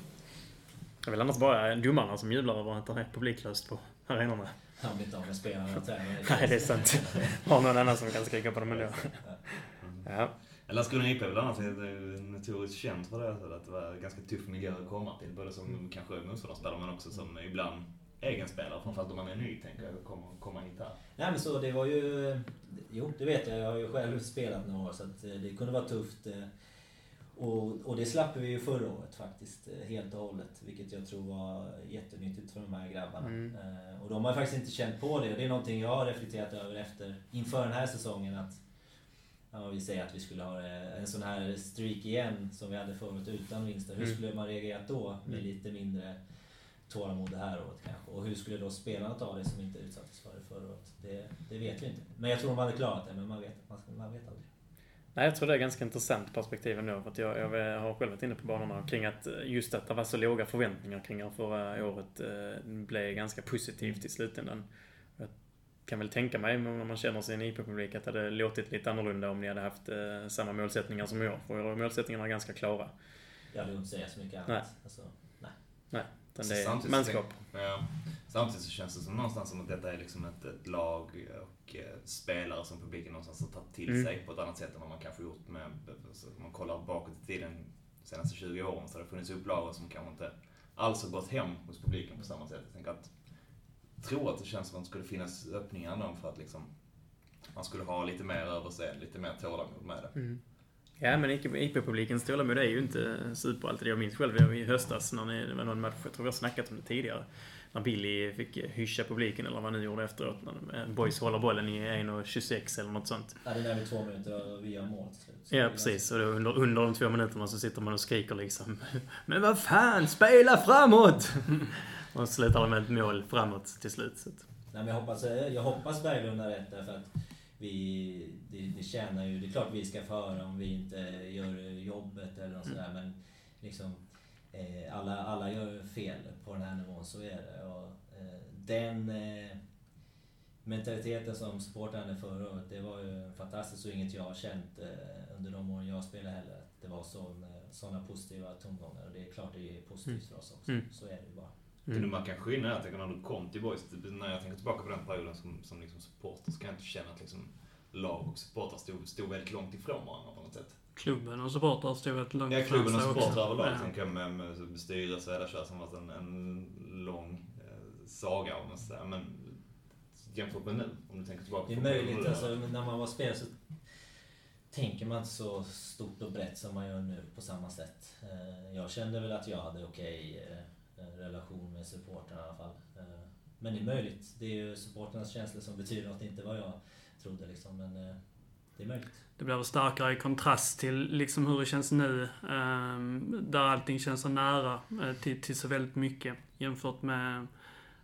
Det är väl annars bara domarna som jublar över att det är publiklöst på arenorna. Han blir inte av med spelarna och. Nej, det är sant. Har någon annan som kan skrika på dem ändå. Ja. Landskrona IP är väl annars är notoriskt känt för det, att det var ganska tuff miljö att komma till. Både som kanske motståndarspelare men också som ibland egenspelare. Framförallt om man är ny, tänker jag, komma, komma hit här. Nej men så det var ju... Jo, det vet jag. Jag har ju själv spelat några år så att eh, det kunde vara tufft. eh, Och, och det slapp vi ju förra året faktiskt, eh, helt och hållet. Vilket jag tror var jättenyttigt för de här grabbarna. Mm. Eh, Och de har faktiskt inte känt på det. Och det är någonting jag har reflekterat över efter, inför den här säsongen. att Ja, vi säger att vi skulle ha eh, en sån här streak igen som vi hade förut utan vinster. Hur Mm. skulle man reagerat då med Mm. lite mindre tålamod det här året kanske? Och hur skulle då spelarna ta det som inte utsattes för det förra året? Det, det vet vi inte. Men jag tror de hade klarat det, men man vet, man, man vet aldrig. Nej, jag tror det är ganska intressant perspektiv ändå. För att jag, jag har själv varit inne på banorna kring att eh, just att det var så låga förväntningar kring att förra året eh, blev ganska positivt i slutändan. Kan väl tänka mig, om man känner sin IP-publik, att det hade låtit lite annorlunda om ni hade haft eh, samma målsättningar som jag. För målsättningarna är ganska klara. Jag hade inte säga så mycket annat. Nej. Alltså, Utan Så det är samtidigt manskap. så- Ja. Samtidigt så känns det som någonstans som att detta är liksom ett, ett lag och eh, spelare som publiken någonstans har tagit till Mm. sig på ett annat sätt än vad man kanske gjort med, så om man kollar bakåt i tiden de senaste 20 åren så har det funnits upplagor som kanske inte alls har gått hem hos publiken på samma sätt. Jag tänker att, tror att det känns som att det skulle finnas öppningar ändå för att liksom man skulle ha lite mer överseende, lite mer tålamod med det. Mm. Ja, men IP-publikens tålamod är ju inte super alltid. Jag minns själv i höstas när ni, det var någon match, jag tror vi har snackat om det tidigare. När Billy fick hyscha publiken eller vad han nu gjorde efteråt. När eh, boys håller bollen i 1.26 eller något sånt. ja, det där med två minuter vi gör mål till slut. Ja, är precis. Och då under, under de två minuterna så sitter man och skriker liksom. Men vad fan, spela framåt! och slutar med ett mål framåt till slut. Så Nej, men jag hoppas, jag hoppas Berglund har rätt därför att vi, det, det tjänar ju, det är klart vi ska få höra om vi inte gör jobbet eller något Mm. sådär men liksom eh, alla, alla gör fel på den här nivån, så är det. Och, eh, den eh, mentaliteten som supportrarna hade förra året, det var ju fantastiskt och inget jag har känt eh, under de åren jag spelade heller. Att det var sådana positiva tongångar och det är klart det är positivt för oss också. Mm. Så är det ju bara. Kan mm. märka en skillnad? Jag tänker när du kom till Boys, typ, när jag tänker tillbaka på den perioden som, som liksom supporter så kan jag inte känna att liksom lag och supportrar stod, stod väldigt långt ifrån varandra på något sätt. Klubben och supportrar stod väldigt långt Ja, klubben och ifrån supportrar överlag Ja. tänker jag med, med styrelse och hela kör som varit en, en lång eh, saga om man säger. Men jämfört med nu, om du tänker tillbaka Det är på möjligt, det. alltså, men när man var spelare så tänker man inte så stort och brett som man gör nu på samma sätt. Eh, Jag kände väl att jag hade okej eh, Eh, relation med supportrarna i alla fall. Eh, men det är möjligt. Det är ju supportrarnas känslor som betyder något, inte vad jag trodde liksom. Men eh, det är möjligt. Det blir väl starkare i kontrast till liksom hur det känns nu. Ehm, där allting känns så nära till, till så väldigt mycket. Jämfört med,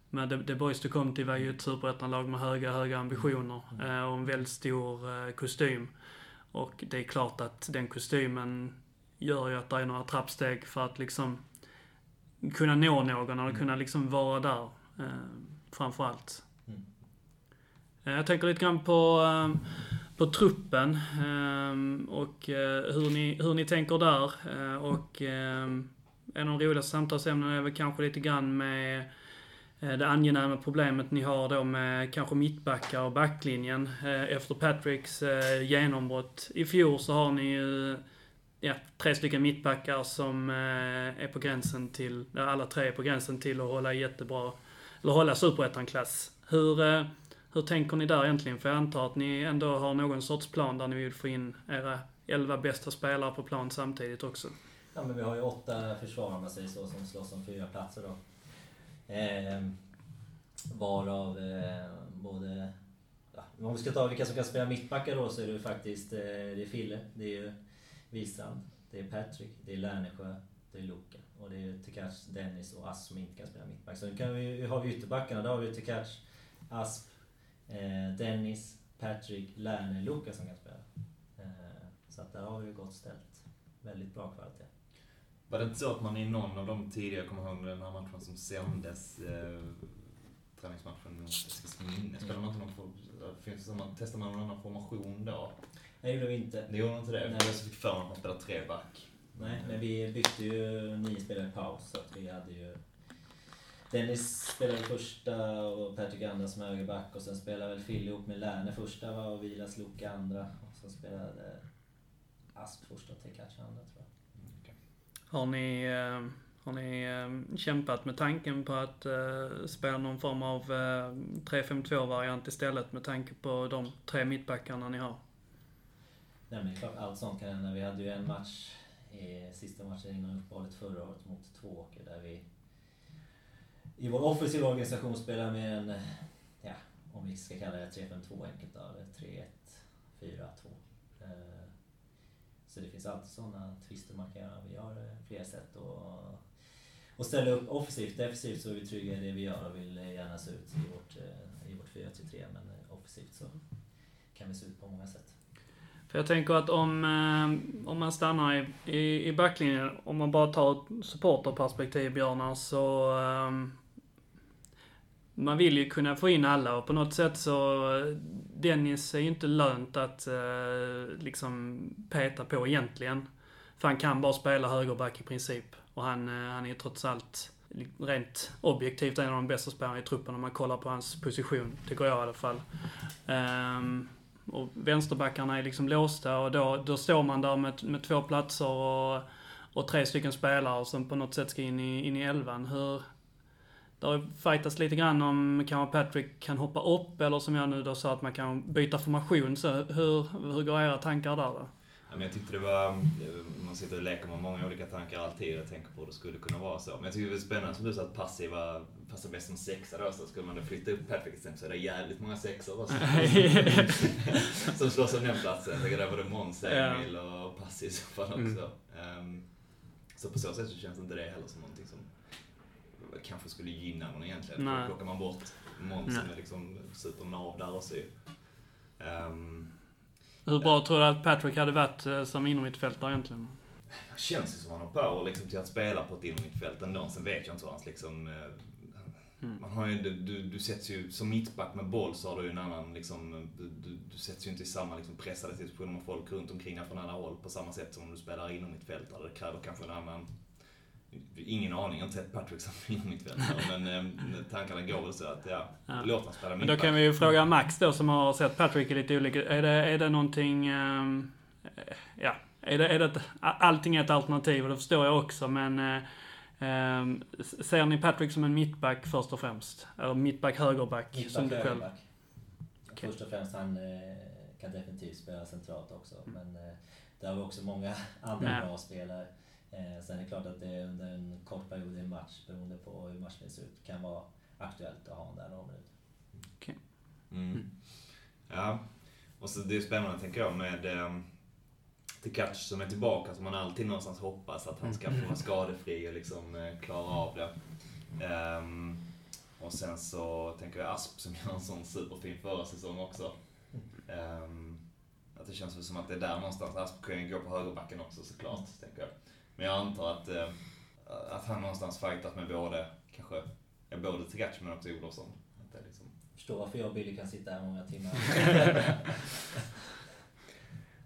med The, The Boys du kom till var ju ett superettanlag med höga, höga ambitioner. mm. och en väldigt stor kostym. Och det är klart att den kostymen gör ju att det är några trappsteg för att liksom kunna nå någon eller kunna liksom vara där. Eh, framför allt. Mm. Eh, Jag tänker lite grann på, ehm, på truppen ehm, och eh, hur ni, hur ni tänker där. Eh, Och en av de roligaste samtalsämnena är väl kanske lite grann med eh, det angenäma problemet ni har då med kanske mittbackar och backlinjen. Eh, Efter Patricks eh, genombrott i fjol så har ni ju ja, tre stycken mittbackar som eh, är på gränsen till, ja, alla tre är på gränsen till att hålla jättebra, eller hålla superettan-klass. Hur, eh, hur tänker ni där egentligen? För jag antar att ni ändå har någon sorts plan där ni vill få in era elva bästa spelare på plan samtidigt också. Ja, men vi har ju åtta försvarare om man säger så, som slåss om fyra platser då. Eh, varav eh, både... Ja, om vi ska ta vilka som kan spela mittbackar då så är det ju faktiskt eh, det är Fille, det är ju Wistrand, det är Patrick, det är Lärnesjö, det är Luka. Och det är Tekac, Dennis och Asp som inte kan spela mittback. Så nu kan vi, har vi ytterbackarna, där har vi Tekac, Asp, eh, Dennis, Patrick, Lärne, Luka som kan spela. Eh, så att där har vi ju gott ställt. Väldigt bra kvalitet. Var det inte så att man i någon av de tidigare, jag kommer ihåg den här matchen som sändes, eh, träningsmatchen mot Eskilsminne, spelade man inte någon form, finns det testade man någon annan formation då? Nej, det gjorde vi inte. Det gjorde inte det? Nej. Jag fick för mig att man spelade tre back. Nej, men vi bytte ju nio spelare i paus, så att vi hade ju... Dennis spelade första och Patrick andra som högerback och sen spelade väl Fille ihop med Lärne första va, och Vilas Luka andra. Och sen spelade Asp första och Tekac andra tror jag. Har ni, eh, har ni eh, kämpat med tanken på att eh, spela någon form av eh, 3-5-2-variant istället med tanke på de tre mittbackarna ni har? Nej men det är klart, allt sånt kan hända. Vi hade ju en match, sista matchen innan uppehållet förra året mot Tvååker där vi i vår offensiva organisation spelar med en, ja, om vi ska kalla det 3-5-2 enkelt då, eller 3-1, 4-2. Eh, Så det finns alltid sådana twister man kan göra. Vi har eh, flera sätt att att ställa upp offensivt. Defensivt så är vi trygga i det vi gör och vill eh, gärna se ut i vårt, eh, i vårt 4-3-3 men offensivt så kan vi se ut på många sätt. För jag tänker att om, eh, om man stannar i, i, i backlinjen, om man bara tar ett supporterperspektiv Björnar, så... ehm, man vill ju kunna få in alla och på något sätt så... Dennis är ju inte lönt att eh, liksom peta på egentligen. För han kan bara spela högerback i princip. Och han, eh, han är ju trots allt rent objektivt en av de bästa spelarna i truppen om man kollar på hans position, tycker jag i alla fall. Ehm, och vänsterbackarna är liksom låsta och då, då står man där med, med två platser och, och tre stycken spelare som på något sätt ska in i, in i elvan. Hur... Det har fightats lite grann om kanske Patrick kan hoppa upp eller som jag nu då sa att man kan byta formation. Så hur, hur går era tankar där då? Men jag tyckte det var, man sitter och leker med många olika tankar alltid och tänker på hur det skulle kunna vara så. Men jag tycker det är spännande som du sa att passiva passar bäst som sexa då, så skulle man då flytta upp Patrick exempel så är det jävligt många sexor som, slåss om den platsen. Jag tänker där var det Måns, Emil och Passi i så fall också. Mm. Så på så sätt så känns inte det heller som någonting som kanske skulle gynna någon egentligen. Nej. Då plockar man bort Måns som är liksom supernav där också ju. Ehm, Hur bra tror du att Patrick hade varit eh, som innermittfältare egentligen? Det känns ju som han har power liksom, till att spela på ett innermittfält ändå. Sen vet jag inte vad hans liksom... eh, Mm. Man har ju, du, du, du sätts ju, som mittback med boll så har du ju en annan liksom, du, du, du sätts ju inte i samma liksom, pressade situation med folk runt omkring dig från alla håll på samma sätt som om du spelar inom mittfältare. Det kräver kanske en annan... Ingen aning, jag har inte sett Patrick som innermittfältare men eh, tankarna går väl så att ja, Ja. låt honom spela Men mittback. då kan vi ju fråga Max då som har sett Patrick i lite olika... Är det, är det någonting... eh, ja. Är det, är det ett, allting är ett alternativ och det förstår jag också men... eh, ehm, ser ni Patrick som en mittback först och främst? Eller mittback, högerback, som du själv? högerback. Okej. Först och främst, han eh, kan definitivt spela centralt också. Men eh, där har vi också många andra bra spelare. Eh, sen är det klart att det under en kort period i en match, beroende på hur matchen ser ut, kan vara aktuellt att ha honom där några minuter. Mm. Ja, och så det är spännande tänker jag med eh, Tekac som är tillbaka, som man alltid någonstans hoppas att han ska få vara skadefri och liksom eh, klara av det. Ehm, och sen så tänker jag Asp som gör en sån superfin förra säsong också. Ehm, att det känns väl som att det är där någonstans, Asp kan gå på högerbacken också såklart, tänker jag. Men jag antar att, eh, att han någonstans fightat med både, kanske, ja, både Tekac men också Olofsson. Att det är liksom, Förstår varför jag och Billy kan sitta här många timmar.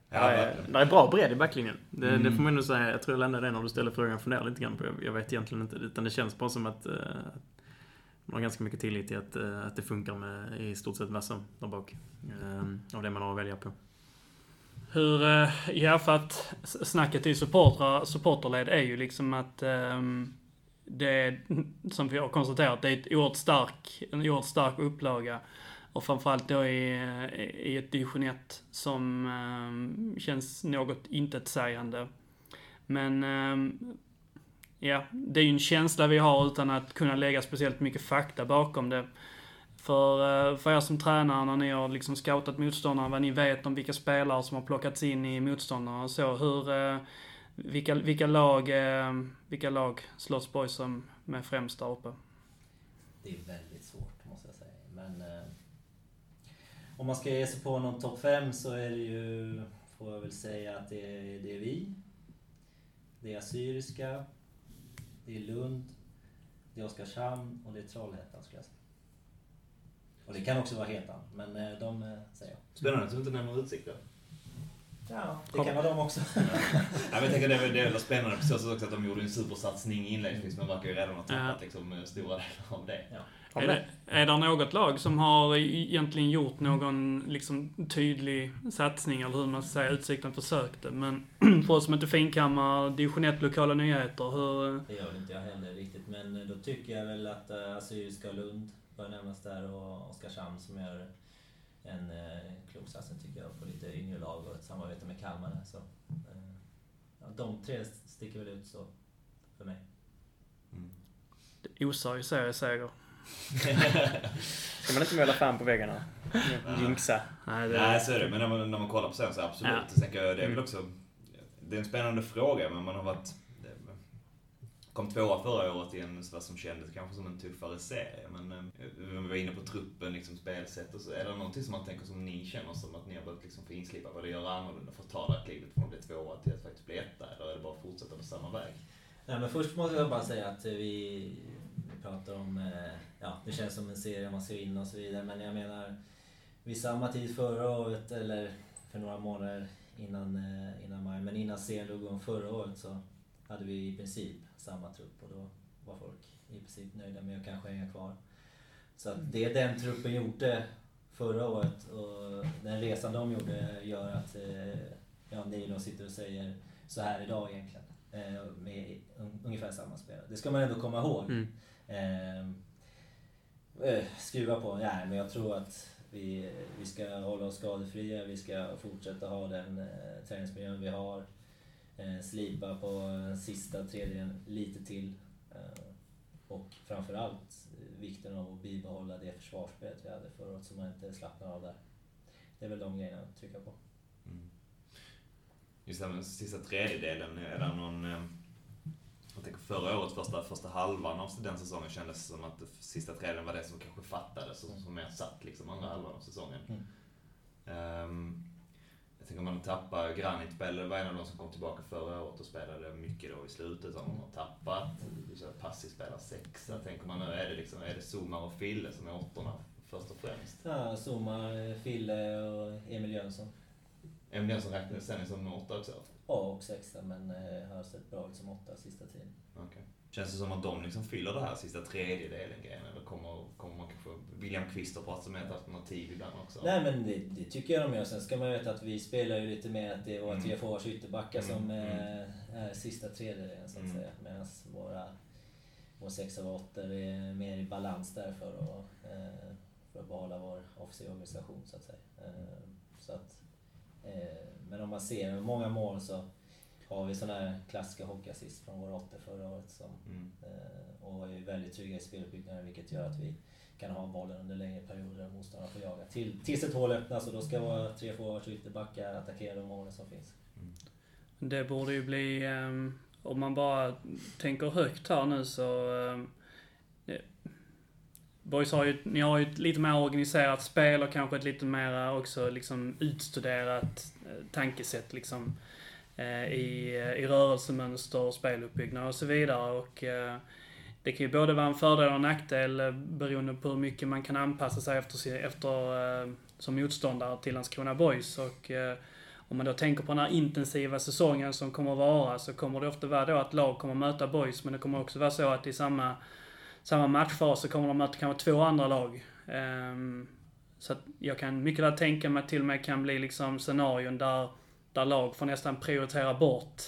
ja, det, är, det bra bredd i backlinjen. Det, Mm. det får man nog säga. Jag tror jag lämnar det när du ställer frågan funderar lite grann på. Jag, jag vet egentligen inte. Utan det känns bara som att... eh, man har ganska mycket tillit till att, eh, att det funkar med i stort sett Vassam där bak. Eh, av det man har att välja på. Hur, eh, ja för att snacket i supportrar, supporterled är ju liksom att um, det är, som vi har konstaterat, det är ett oerhört stark, en oerhört stark upplaga. Och framförallt då i, eh, i ett division 1 som um, känns något intetsägande. Men um, ja, det är ju en känsla vi har utan att kunna lägga speciellt mycket fakta bakom det. För, eh, för er som tränare, när ni har liksom scoutat motståndarna, vad ni vet om vilka spelare som har plockats in i motståndarna och så. Hur, eh, vilka, vilka lag, eh, vilka lag slåss Boysen med främst där uppe? Det är väldigt svårt, måste jag säga. Men om man ska ge sig på någon topp 5 så är det ju, får jag väl säga att det är, det är vi. Det är Assyriska, det är Lund, det är Oskarshamn och det är Trollhättan skulle jag säga. Och det kan också vara Hetan, men eh, de eh, säger jag. Spännande att du inte nämner Utsikt Ja, det kan vara de också. ja, men jag tänker det är, det är spännande på så sätt också att de gjorde en supersatsning inledningsvis men verkar ju redan ha tappat liksom, stora delar av det. Ja. Är det, är det något lag som har egentligen gjort någon liksom, tydlig satsning, eller hur man ska säga, Utsikten försökte. Men för oss som inte finkammar division 1 lokala nyheter, hur... Det gör inte jag heller riktigt, men då tycker jag väl att Assyriska Lund bör nämnas där och Oskarshamn som gör en uh, klok satsning tycker jag på lite yngre lag och ett samarbete med Kalmar. Så, uh, ja, de tre sticker väl ut så, för mig. Mm. Det osar ju serieseger. Ska man inte måla fan på väggarna? Jinxa. Nej, det... Nej, så är det. Men när man, när man kollar på sen så absolut. Ja. Tänker jag, det är väl mm. också... Det är en spännande fråga, men man har varit... Kom tvåa förra året i en, vad som kändes kanske som en tuffare serie. Men eh, vi var inne på truppen, liksom spelsätt och så. Är det någonting som man tänker som ni känner som att ni har behövt liksom få inslipa vad det gör annorlunda för att ta det här klivet från att bli tvåa till att faktiskt bli etta? Eller är det bara att fortsätta på samma väg? Nej, men först måste jag bara säga att vi, vi pratar om, eh, ja, det känns som en serie man ska vinna och så vidare. Men jag menar, vid samma tid förra året, eller för några månader innan, eh, innan maj, men innan serien drog igång förra året så hade vi i princip samma trupp och då var folk i princip nöjda med att kanske hänga kvar. Så att det den truppen gjorde förra året och den resan de gjorde gör att eh, ja, ni då sitter och säger så här idag egentligen. Eh, med ungefär samma spelare. Det ska man ändå komma ihåg. Mm. Ehm, eh, skruva på, nej men jag tror att vi, vi ska hålla oss skadefria, vi ska fortsätta ha den eh, träningsmiljön vi har. Eh, slipa på sista tredjedelen lite till. Eh, och framförallt vikten av att bibehålla det försvarsspelet vi hade förra året så man inte slappnar av där. Det är väl de grejerna att trycka på. Mm just den sista tredjedelen, är det någon... Eh, jag tänker förra året, första, första halvan av den säsongen kändes som att sista tredjedelen var det som kanske fattades och som mer satt liksom andra halvan av säsongen. Mm. Um, jag tänker man tappar Granit spelade, var en av de som kom tillbaka förra året och spelade mycket då i slutet. Om man har tappat, passivt spelar sexa. Tänker man nu, är det liksom, är det Zuma och Fille som är åttorna först och främst? Ja, Zuma, Fille och Emil Jönsson. Emil Jönsson räknas sen som åtta också? Ja, och sexa, men eh, har sett bra ut som åtta sista tiden. Okay. Känns det som att de liksom fyller det här sista tredjedelen grejen? Eller kommer, kommer man kanske... William pratat som ett alternativ ibland också? Nej men det, det, tycker jag de gör. Sen ska man veta att vi spelar ju lite mer att det var mm. tre forwards ytterbackar mm. som mm. Eh, är sista tredjedelen så att mm. säga. Medan våra, vår sexa och åtta är mer i balans där för att, eh, för att behålla vår offensiva organisation så att säga. Eh, så att men om man ser många mål så har vi sådana här klassiska hockeyassist från våra åttor förra året som, mm. Eh, och är väldigt trygga i speluppbyggnaden vilket gör att vi kan ha bollen under längre perioder och motståndarna får jaga. Till, tills ett hål öppnas och då ska våra tre forwards och ytterbackar attackera de målen som finns. Mm. Det borde ju bli, um, om man bara tänker högt här nu så um, Boys har ju, ni har ju ett lite mer organiserat spel och kanske ett lite mer också liksom utstuderat eh, tankesätt liksom. Eh, I, I rörelsemönster, speluppbyggnad och så vidare. Och eh, det kan ju både vara en fördel och en nackdel eh, beroende på hur mycket man kan anpassa sig efter, efter som motståndare till Landskrona Boys. Och om man då tänker på den här intensiva säsongen som kommer att vara så kommer det ofta vara då att lag kommer att möta Boys men det kommer också vara så att i samma samma matchfas så kommer de möta kanske två andra lag. Ehm, så att jag kan mycket väl tänka mig att till och med kan bli liksom scenarion där, där lag får nästan prioritera bort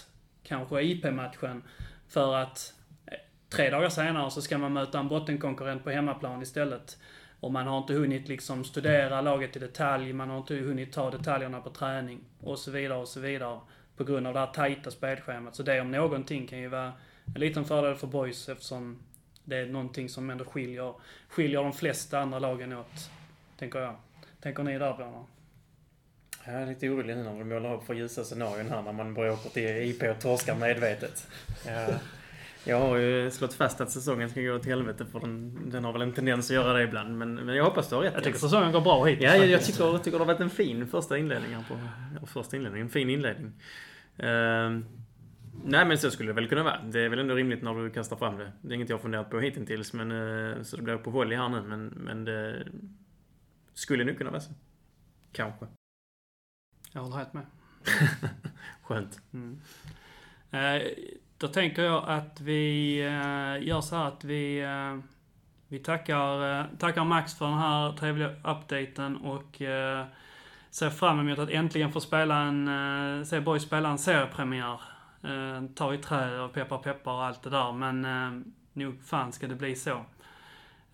kanske IP-matchen för att eh, tre dagar senare så ska man möta en bottenkonkurrent på hemmaplan istället. Och man har inte hunnit liksom studera laget i detalj, man har inte hunnit ta detaljerna på träning och så vidare och så vidare. På grund av det här tajta spelschemat. Så det om någonting kan ju vara en liten fördel för boys eftersom det är någonting som ändå skiljer, skiljer de flesta andra lagen åt. Tänker jag. Tänker ni där bröderna? Jag är lite orolig nu när de målar upp för ljusa scenarion här när man börjar åka till IP och torskar medvetet. Jag, jag har ju slått fast att säsongen ska gå åt helvete för den, den har väl en tendens att göra det ibland. Men, men jag hoppas du har rätt. Jag tycker säsongen går bra hittills Ja, jag, jag tycker, jag tycker det har varit en fin första inledning här på... Ja, första inledning. En fin inledning. Ehm, nej, men så skulle det väl kunna vara. Det är väl ändå rimligt när du kastar fram det. Det är inget jag har funderat på hittills, men... eh, så det blir på volley här nu, men, men det skulle nog kunna vara så. Kanske. Jag håller helt med. Skönt. Mm. Eh, då tänker jag att vi eh, gör så här att vi, eh, vi tackar, tackar Max för den här trevliga updaten och ser fram emot att äntligen få spela en, se Boys spela en seriepremiär. Tar i trä och peppar peppar och allt det där men nog fan ska det bli så.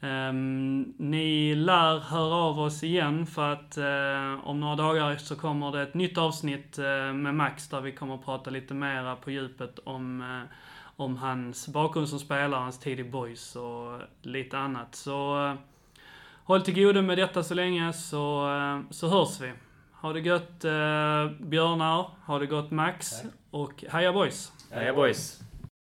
Ehm, ni lär höra av oss igen för att eh, om några dagar så kommer det ett nytt avsnitt eh, med Max där vi kommer att prata lite mera på djupet om, eh, om hans bakgrund som spelare, hans tid i Boys och lite annat. Så eh, håll till godo med detta så länge så, så hörs vi. Ha det gött Björnar, ha det gott Max Tack. och heja Boys! Heja boys!